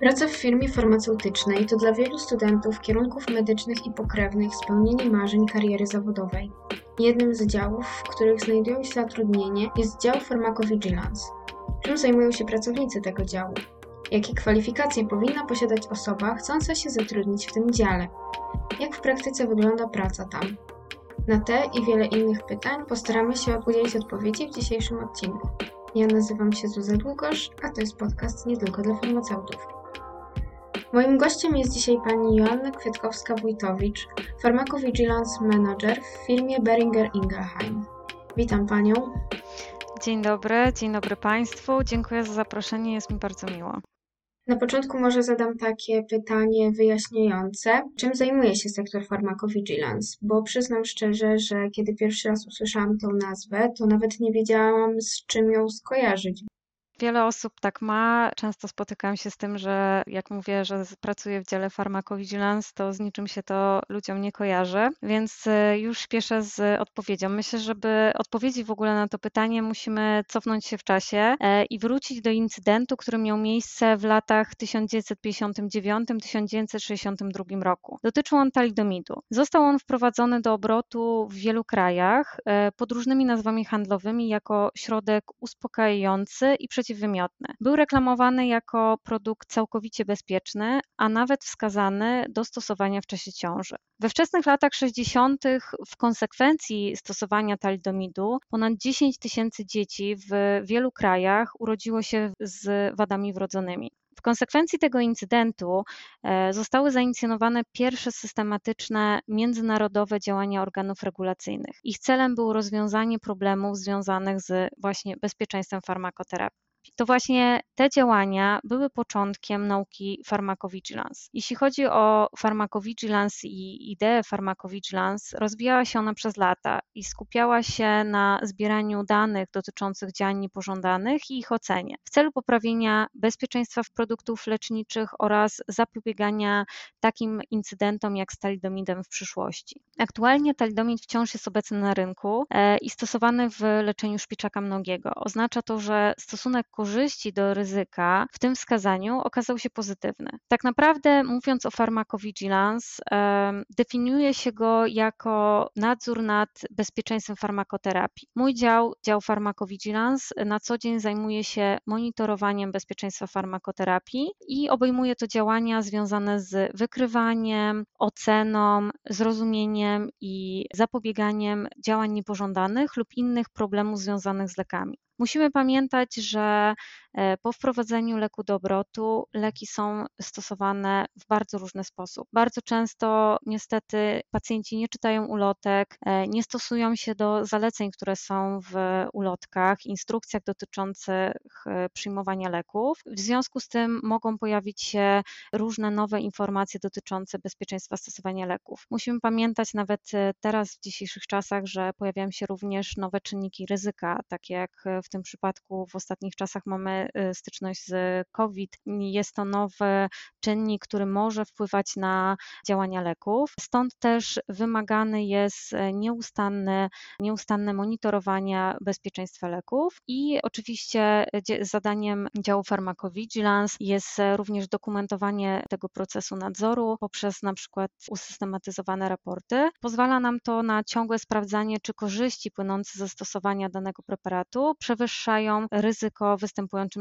Praca w firmie farmaceutycznej to dla wielu studentów kierunków medycznych i pokrewnych spełnienie marzeń kariery zawodowej. Jednym z działów, w których znajdują się zatrudnienie, jest dział Pharmacovigilance. Czym zajmują się pracownicy tego działu? Jakie kwalifikacje powinna posiadać osoba chcąca się zatrudnić w tym dziale? Jak w praktyce wygląda praca tam? Na te i wiele innych pytań postaramy się udzielić odpowiedzi w dzisiejszym odcinku. Ja nazywam się Zuza Długosz, a to jest podcast nie tylko dla farmaceutów. Moim gościem jest dzisiaj pani Joanna Kwiatkowska-Wójtowicz, Pharmacovigilance Manager w firmie Beringer Ingelheim. Witam panią. Dzień dobry, dzień dobry Państwu. Dziękuję za zaproszenie, jest mi bardzo miło. Na początku może zadam takie pytanie wyjaśniające. Czym zajmuje się sektor pharmacovigilance? Bo przyznam szczerze, że kiedy pierwszy raz usłyszałam tę nazwę, to nawet nie wiedziałam z czym ją skojarzyć. Wiele osób tak ma. Często spotykam się z tym, że jak mówię, że pracuję w dziale pharmacovigilance, to z niczym się to ludziom nie kojarzy, więc e, już śpieszę z odpowiedzią. Myślę, żeby odpowiedzieć w ogóle na to pytanie, musimy cofnąć się w czasie e, i wrócić do incydentu, który miał miejsce w latach 1959-1962 roku. Dotyczył on talidomidu. Został on wprowadzony do obrotu w wielu krajach e, pod różnymi nazwami handlowymi jako środek uspokajający i przeciwbólowy Był reklamowany jako produkt całkowicie bezpieczny, a nawet wskazany do stosowania w czasie ciąży. We wczesnych latach 60. w konsekwencji stosowania talidomidu ponad 10 tysięcy dzieci w wielu krajach urodziło się z wadami wrodzonymi. W konsekwencji tego incydentu e, zostały zainicjonowane pierwsze systematyczne międzynarodowe działania organów regulacyjnych. Ich celem było rozwiązanie problemów związanych z właśnie bezpieczeństwem farmakoterapii to właśnie te działania były początkiem nauki pharmacovigilance. Jeśli chodzi o pharmacovigilance i ideę pharmacovigilance, rozwijała się ona przez lata i skupiała się na zbieraniu danych dotyczących działań niepożądanych i ich ocenie w celu poprawienia bezpieczeństwa produktów leczniczych oraz zapobiegania takim incydentom jak z talidomidem w przyszłości. Aktualnie talidomid wciąż jest obecny na rynku e, i stosowany w leczeniu szpiczaka mnogiego. Oznacza to, że stosunek korzyści do ryzyka w tym wskazaniu okazał się pozytywny. Tak naprawdę, mówiąc o pharmacovigilance, definiuje się go jako nadzór nad bezpieczeństwem farmakoterapii. Mój dział, dział pharmacovigilance, na co dzień zajmuje się monitorowaniem bezpieczeństwa farmakoterapii i obejmuje to działania związane z wykrywaniem, oceną, zrozumieniem i zapobieganiem działań niepożądanych lub innych problemów związanych z lekami. Musimy pamiętać, że po wprowadzeniu leku do obrotu leki są stosowane w bardzo różny sposób. Bardzo często niestety pacjenci nie czytają ulotek, e, nie stosują się do zaleceń, które są w ulotkach, instrukcjach dotyczących e, przyjmowania leków. W związku z tym mogą pojawić się różne nowe informacje dotyczące bezpieczeństwa stosowania leków. Musimy pamiętać nawet teraz w dzisiejszych czasach, że pojawiają się również nowe czynniki ryzyka, takie jak w tym przypadku w ostatnich czasach mamy styczność z COVID. Jest to nowy czynnik, który może wpływać na działania leków. Stąd też wymagany jest nieustanny, nieustanne monitorowanie bezpieczeństwa leków i oczywiście zadaniem działu pharmacovigilance jest również dokumentowanie tego procesu nadzoru poprzez na przykład usystematyzowane raporty. Pozwala nam to na ciągłe sprawdzanie, czy korzyści płynące ze stosowania danego preparatu przewyższają ryzyko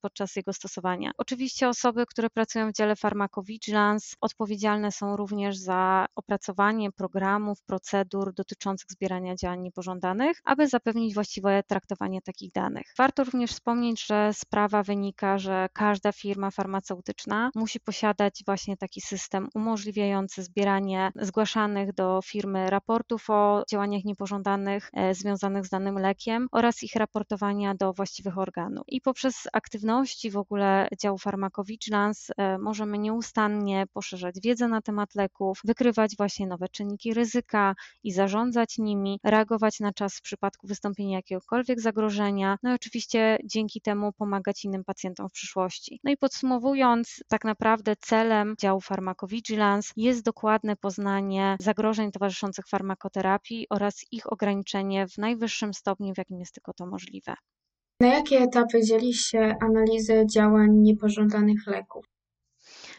podczas jego stosowania. Oczywiście osoby, które pracują w dziale pharmacovigilance odpowiedzialne są również za opracowanie programów, procedur dotyczących zbierania działań niepożądanych, aby zapewnić właściwe traktowanie takich danych. Warto również wspomnieć, że z prawa wynika, że każda firma farmaceutyczna musi posiadać właśnie taki system umożliwiający zbieranie zgłaszanych do firmy raportów o działaniach niepożądanych e, związanych z danym lekiem oraz ich raportowania do właściwych organów. I poprzez aktywności w ogóle działu pharmacovigilance e, możemy nieustannie poszerzać wiedzę na temat leków, wykrywać właśnie nowe czynniki ryzyka i zarządzać nimi, reagować na czas w przypadku wystąpienia jakiegokolwiek zagrożenia, no i oczywiście dzięki temu pomagać innym pacjentom w przyszłości. No i podsumowując, tak naprawdę celem działu pharmacovigilance jest dokładne poznanie zagrożeń towarzyszących farmakoterapii oraz ich ograniczenie w najwyższym stopniu, w jakim jest tylko to możliwe. Na jakie etapy dzieli się analizę działań niepożądanych leków?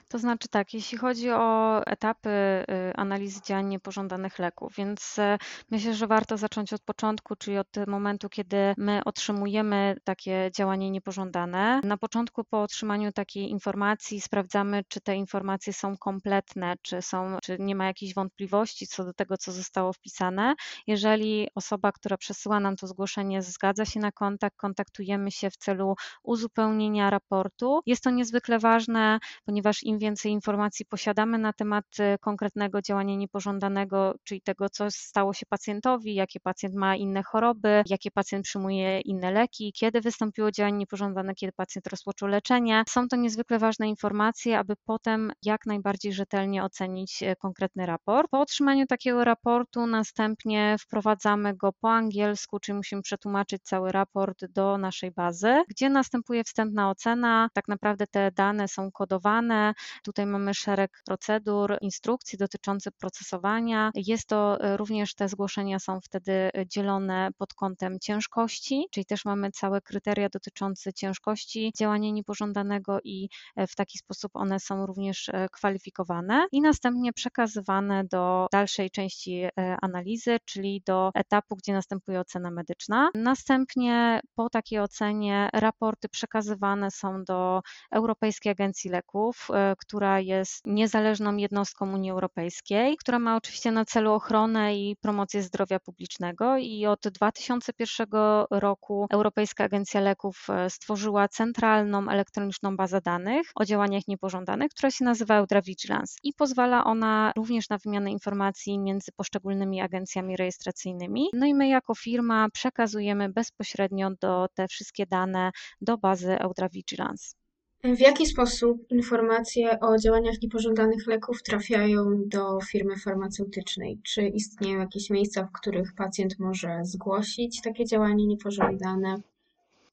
To znaczy tak, jeśli chodzi o etapy y, analizy działań niepożądanych leków, więc e, myślę, że warto zacząć od początku, czyli od momentu, kiedy my otrzymujemy takie działanie niepożądane. Na początku po otrzymaniu takiej informacji sprawdzamy, czy te informacje są kompletne, czy, są, czy nie ma jakichś wątpliwości co do tego, co zostało wpisane. Jeżeli osoba, która przesyła nam to zgłoszenie, zgadza się na kontakt, kontaktujemy się w celu uzupełnienia raportu. Jest to niezwykle ważne, ponieważ im więcej informacji posiadamy na temat e, konkretnego działania niepożądanego, czyli tego, co stało się pacjentowi, jakie pacjent ma inne choroby, jakie pacjent przyjmuje inne leki, kiedy wystąpiło działanie niepożądane, kiedy pacjent rozpoczął leczenie. Są to niezwykle ważne informacje, aby potem jak najbardziej rzetelnie ocenić e, konkretny raport. Po otrzymaniu takiego raportu następnie wprowadzamy go po angielsku, czyli musimy przetłumaczyć cały raport do naszej bazy, gdzie następuje wstępna ocena. Tak naprawdę te dane są kodowane, Tutaj mamy szereg procedur, instrukcji dotyczących procesowania. Jest to e, również te zgłoszenia są wtedy e, dzielone pod kątem ciężkości, czyli też mamy całe kryteria dotyczące ciężkości działania niepożądanego i e, w taki sposób one są również kwalifikowane i następnie przekazywane do dalszej części analizy, czyli do etapu, gdzie następuje ocena medyczna. Następnie po takiej ocenie raporty przekazywane są do Europejskiej Agencji Leków, która jest niezależną jednostką Unii Europejskiej, która ma oczywiście na celu ochronę i promocję zdrowia publicznego i od 2001 roku Europejska Agencja Leków e, stworzyła centralną elektroniczną bazę danych o działaniach niepożądanych, która się nazywa EudraVigilance i pozwala ona również na wymianę informacji między poszczególnymi agencjami rejestracyjnymi. No i my jako firma przekazujemy bezpośrednio do te wszystkie dane do bazy EudraVigilance. W jaki sposób informacje o działaniach niepożądanych leków trafiają do firmy farmaceutycznej? Czy istnieją jakieś miejsca, w których pacjent może zgłosić takie działanie niepożądane?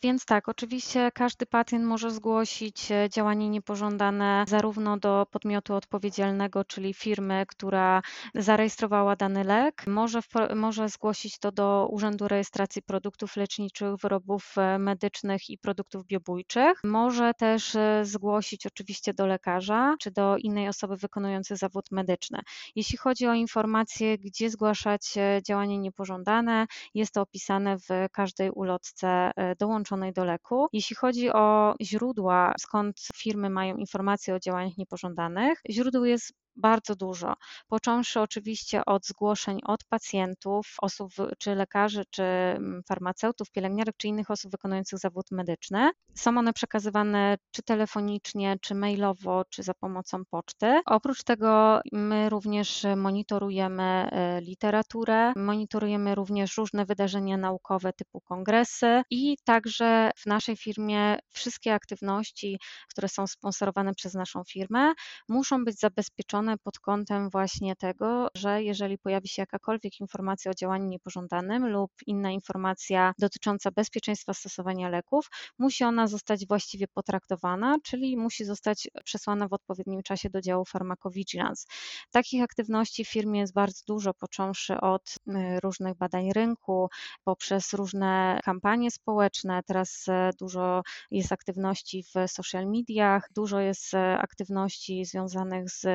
Więc tak, oczywiście każdy pacjent może zgłosić e, działanie niepożądane zarówno do podmiotu odpowiedzialnego, czyli firmy, która zarejestrowała dany lek, może, może zgłosić to do Urzędu Rejestracji Produktów Leczniczych, Wyrobów e, Medycznych i Produktów Biobójczych. Może też e, zgłosić oczywiście do lekarza czy do innej osoby wykonującej zawód medyczny. Jeśli chodzi o informacje, gdzie zgłaszać działanie niepożądane, jest to opisane w każdej ulotce dołączonej do leku. Jeśli chodzi o źródła, skąd firmy mają informacje o działaniach niepożądanych, źródeł jest bardzo dużo. Począwszy oczywiście od zgłoszeń od pacjentów, osób czy lekarzy, czy mm, farmaceutów, pielęgniarek, czy innych osób wykonujących zawód medyczny. Są one przekazywane czy telefonicznie, czy mailowo, czy za pomocą poczty. Oprócz tego my również monitorujemy e, literaturę, monitorujemy również różne wydarzenia naukowe typu kongresy i także w naszej firmie wszystkie aktywności, które są sponsorowane przez naszą firmę, muszą być zabezpieczone pod kątem właśnie tego, że jeżeli pojawi się jakakolwiek informacja o działaniu niepożądanym lub inna informacja dotycząca bezpieczeństwa stosowania leków, musi ona zostać właściwie potraktowana, czyli musi zostać przesłana w odpowiednim czasie do działu pharmacovigilance. Takich aktywności w firmie jest bardzo dużo, począwszy od y, różnych badań rynku, poprzez różne kampanie społeczne. Teraz e, dużo jest aktywności w social mediach, dużo jest e, aktywności związanych z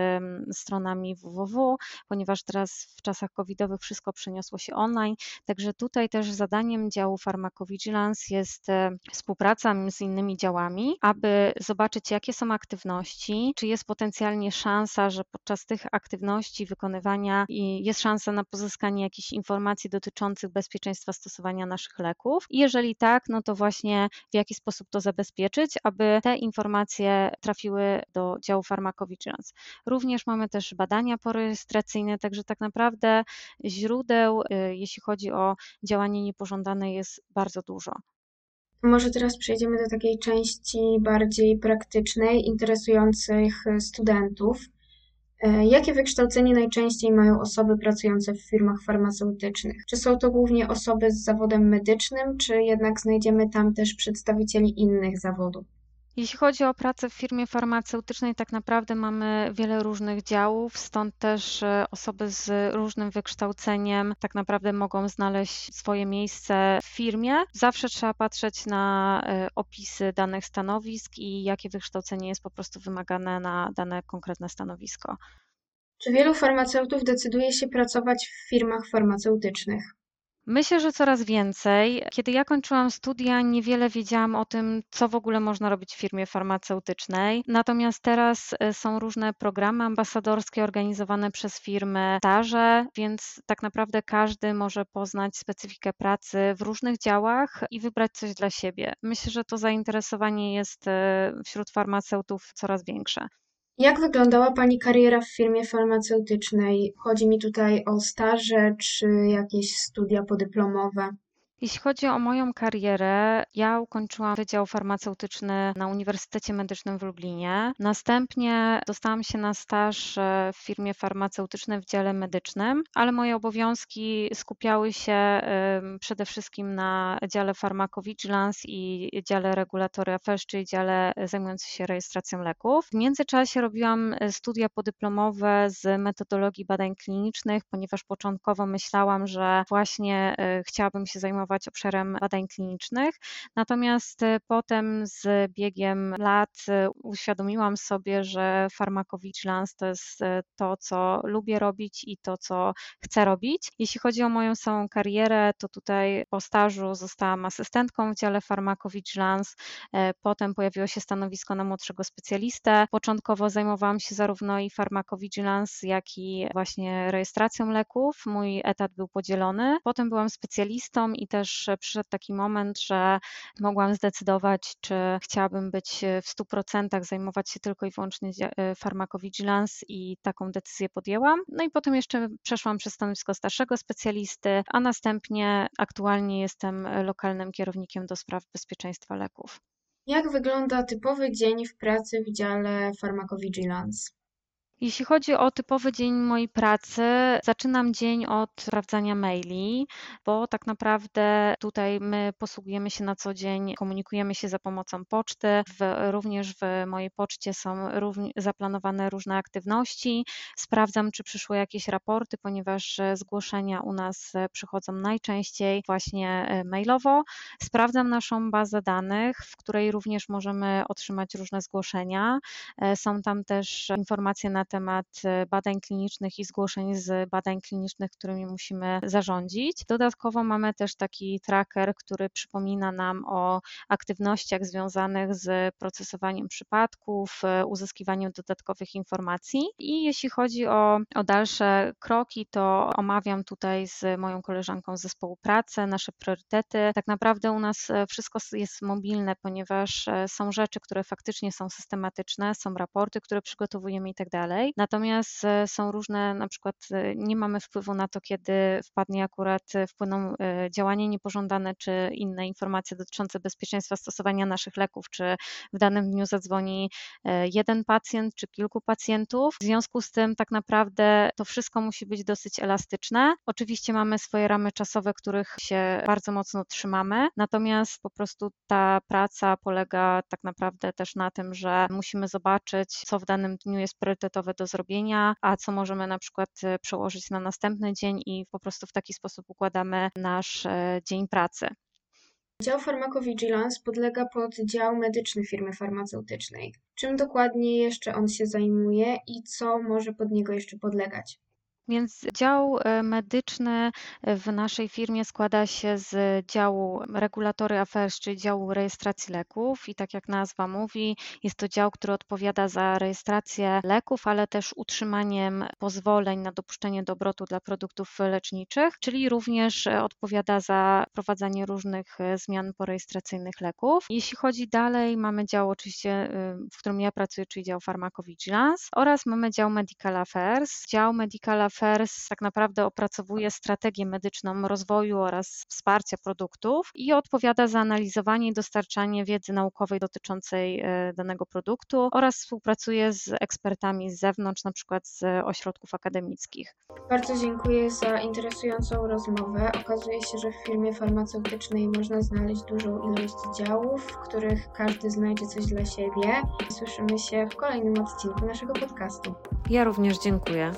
stronami www, ponieważ teraz w czasach covidowych wszystko przeniosło się online. Także tutaj też zadaniem działu Pharmacovigilance jest e, współpraca z innymi działami, aby zobaczyć, jakie są aktywności, czy jest potencjalnie szansa, że podczas tych aktywności wykonywania jest szansa na pozyskanie jakichś informacji dotyczących bezpieczeństwa stosowania naszych leków. I jeżeli tak, no to właśnie w jaki sposób to zabezpieczyć, aby te informacje trafiły do działu Pharmacovigilance. Również mamy też badania porejestracyjne, także tak naprawdę źródeł, y, jeśli chodzi o działanie niepożądane, jest bardzo dużo. Może teraz przejdziemy do takiej części bardziej praktycznej, interesujących studentów. E, jakie wykształcenie najczęściej mają osoby pracujące w firmach farmaceutycznych? Czy są to głównie osoby z zawodem medycznym, czy jednak znajdziemy tam też przedstawicieli innych zawodów? Jeśli chodzi o pracę w firmie farmaceutycznej, tak naprawdę mamy wiele różnych działów, stąd też e, osoby z różnym wykształceniem tak naprawdę mogą znaleźć swoje miejsce w firmie. Zawsze trzeba patrzeć na e, opisy danych stanowisk i jakie wykształcenie jest po prostu wymagane na dane konkretne stanowisko. Czy wielu farmaceutów decyduje się pracować w firmach farmaceutycznych? Myślę, że coraz więcej. Kiedy ja kończyłam studia, niewiele wiedziałam o tym, co w ogóle można robić w firmie farmaceutycznej. Natomiast teraz e, są różne programy ambasadorskie organizowane przez firmy, staże, więc tak naprawdę każdy może poznać specyfikę pracy w różnych działach i wybrać coś dla siebie. Myślę, że to zainteresowanie jest e, wśród farmaceutów coraz większe. Jak wyglądała Pani kariera w firmie farmaceutycznej? Chodzi mi tutaj o staże czy jakieś studia podyplomowe. Jeśli chodzi o moją karierę, ja ukończyłam Wydział Farmaceutyczny na Uniwersytecie Medycznym w Lublinie. Następnie dostałam się na staż e, w firmie farmaceutycznej w dziale medycznym, ale moje obowiązki skupiały się przede wszystkim na dziale Pharmacovigilance i dziale Regulatory Affairs, czyli dziale zajmującym się rejestracją leków. W międzyczasie robiłam e, studia podyplomowe z metodologii badań klinicznych, ponieważ początkowo myślałam, że właśnie e, chciałabym się zajmować zajmować obszarem badań klinicznych. Natomiast e, potem z biegiem lat e, uświadomiłam sobie, że pharmacovigilance to jest e, to, co lubię robić i to, co chcę robić. Jeśli chodzi o moją samą karierę, to tutaj po stażu zostałam asystentką w dziale pharmacovigilance, potem pojawiło się stanowisko na młodszego specjalistę. Początkowo zajmowałam się zarówno i pharmacovigilance, jak i właśnie rejestracją leków. Mój etat był podzielony. Potem byłam specjalistą i też też przyszedł taki moment, że mogłam zdecydować, czy chciałabym być w 100% zajmować się tylko i wyłącznie e, pharmacovigilance i taką decyzję podjęłam. No i potem jeszcze przeszłam przez stanowisko starszego specjalisty, a następnie aktualnie jestem lokalnym kierownikiem do spraw bezpieczeństwa leków. Jak wygląda typowy dzień w pracy w dziale pharmacovigilance? Jeśli chodzi o typowy dzień mojej pracy, zaczynam dzień od sprawdzania maili, bo tak naprawdę tutaj my posługujemy się na co dzień, komunikujemy się za pomocą poczty. W, również w mojej poczcie są zaplanowane różne aktywności. Sprawdzam, czy przyszły jakieś raporty, ponieważ zgłoszenia u nas przychodzą najczęściej właśnie e, mailowo. Sprawdzam naszą bazę danych, w której również możemy otrzymać różne zgłoszenia. E, są tam też informacje na temat e, badań klinicznych i zgłoszeń z badań klinicznych, którymi musimy zarządzić. Dodatkowo mamy też taki tracker, który przypomina nam o aktywnościach związanych z procesowaniem przypadków, e, uzyskiwaniem dodatkowych informacji. I jeśli chodzi o, o dalsze kroki, to omawiam tutaj z moją koleżanką z zespołu pracy nasze priorytety. Tak naprawdę u nas e, wszystko jest mobilne, ponieważ są rzeczy, które faktycznie są systematyczne, są raporty, które przygotowujemy i tak dalej. Natomiast e, są różne, na przykład e, nie mamy wpływu na to, kiedy wpadnie akurat, e, wpłyną działania niepożądane czy inne informacje dotyczące bezpieczeństwa stosowania naszych leków, czy w danym dniu zadzwoni jeden pacjent czy kilku pacjentów. W związku z tym tak naprawdę to wszystko musi być dosyć elastyczne. Oczywiście mamy swoje ramy czasowe, których się bardzo mocno trzymamy, natomiast po prostu ta praca polega tak naprawdę też na tym, że musimy zobaczyć, co w danym dniu jest priorytetowe do zrobienia, a co możemy na przykład e, przełożyć na następny dzień i po prostu w taki sposób układamy nasz e, dzień pracy. Dział Pharmacovigilance podlega pod dział medyczny firmy farmaceutycznej. Czym dokładnie jeszcze on się zajmuje i co może pod niego jeszcze podlegać? Więc dział e, medyczny w naszej firmie składa się z działu Regulatory Affairs, czyli działu rejestracji leków i tak jak nazwa mówi, jest to dział, który odpowiada za rejestrację leków, ale też utrzymaniem pozwoleń na dopuszczenie do obrotu dla produktów leczniczych, czyli również odpowiada za prowadzenie różnych e, zmian porejestracyjnych leków. Jeśli chodzi dalej, mamy dział oczywiście, e, w którym ja pracuję, czyli dział Pharmacovigilance oraz mamy dział Medical Affairs. Dział Medical Affairs FERS tak naprawdę opracowuje strategię medyczną rozwoju oraz wsparcia produktów i odpowiada za analizowanie i dostarczanie wiedzy naukowej dotyczącej e, danego produktu oraz współpracuje z ekspertami z zewnątrz, na przykład z ośrodków akademickich. Bardzo dziękuję za interesującą rozmowę. Okazuje się, że w firmie farmaceutycznej można znaleźć dużą ilość działów, w których każdy znajdzie coś dla siebie. Słyszymy się w kolejnym odcinku naszego podcastu. Ja również dziękuję.